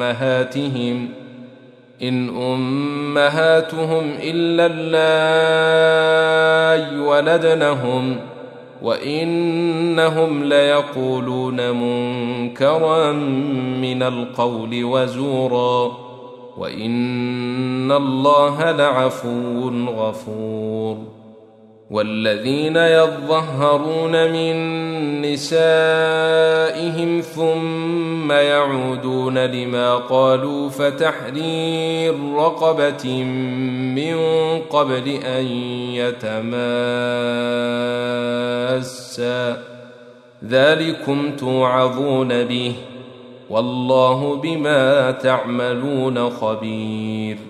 أمهاتهم إن أمهاتهم إلا اللائي ولدنهم وإنهم ليقولون منكرا من القول وزورا وإن الله لعفو غفور. والذين يظهرون من نسائهم ثم يعودون لما قالوا فتحرير رقبة من قبل أن يتماسا. ذلكم توعظون به والله بما تعملون خبير.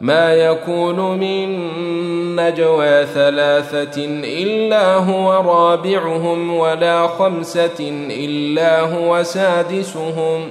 ما يكون من نجوى ثلاثة إلا هو رابعهم ولا خمسة إلا هو سادسهم.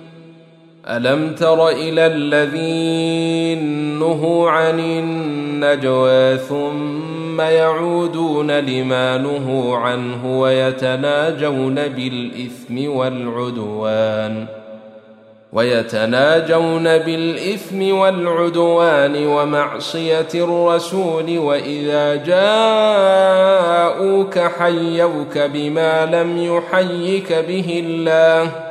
ألم تر إلى الذين نهوا عن النجوى ثم يعودون لما نهوا عنه ويتناجون بالإثم والعدوان ويتناجون بالإثم والعدوان ومعصية الرسول وإذا جاءوك حيوك بما لم يحيك به الله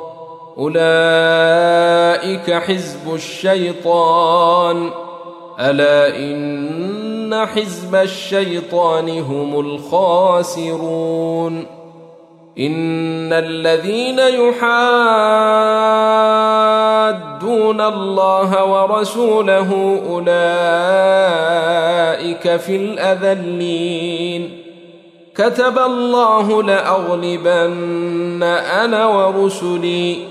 أولئك حزب الشيطان. ألا إن حزب الشيطان هم الخاسرون. إن الذين يحادون الله ورسوله أولئك في الأذلين. كتب الله لأغلبن أنا ورسلي.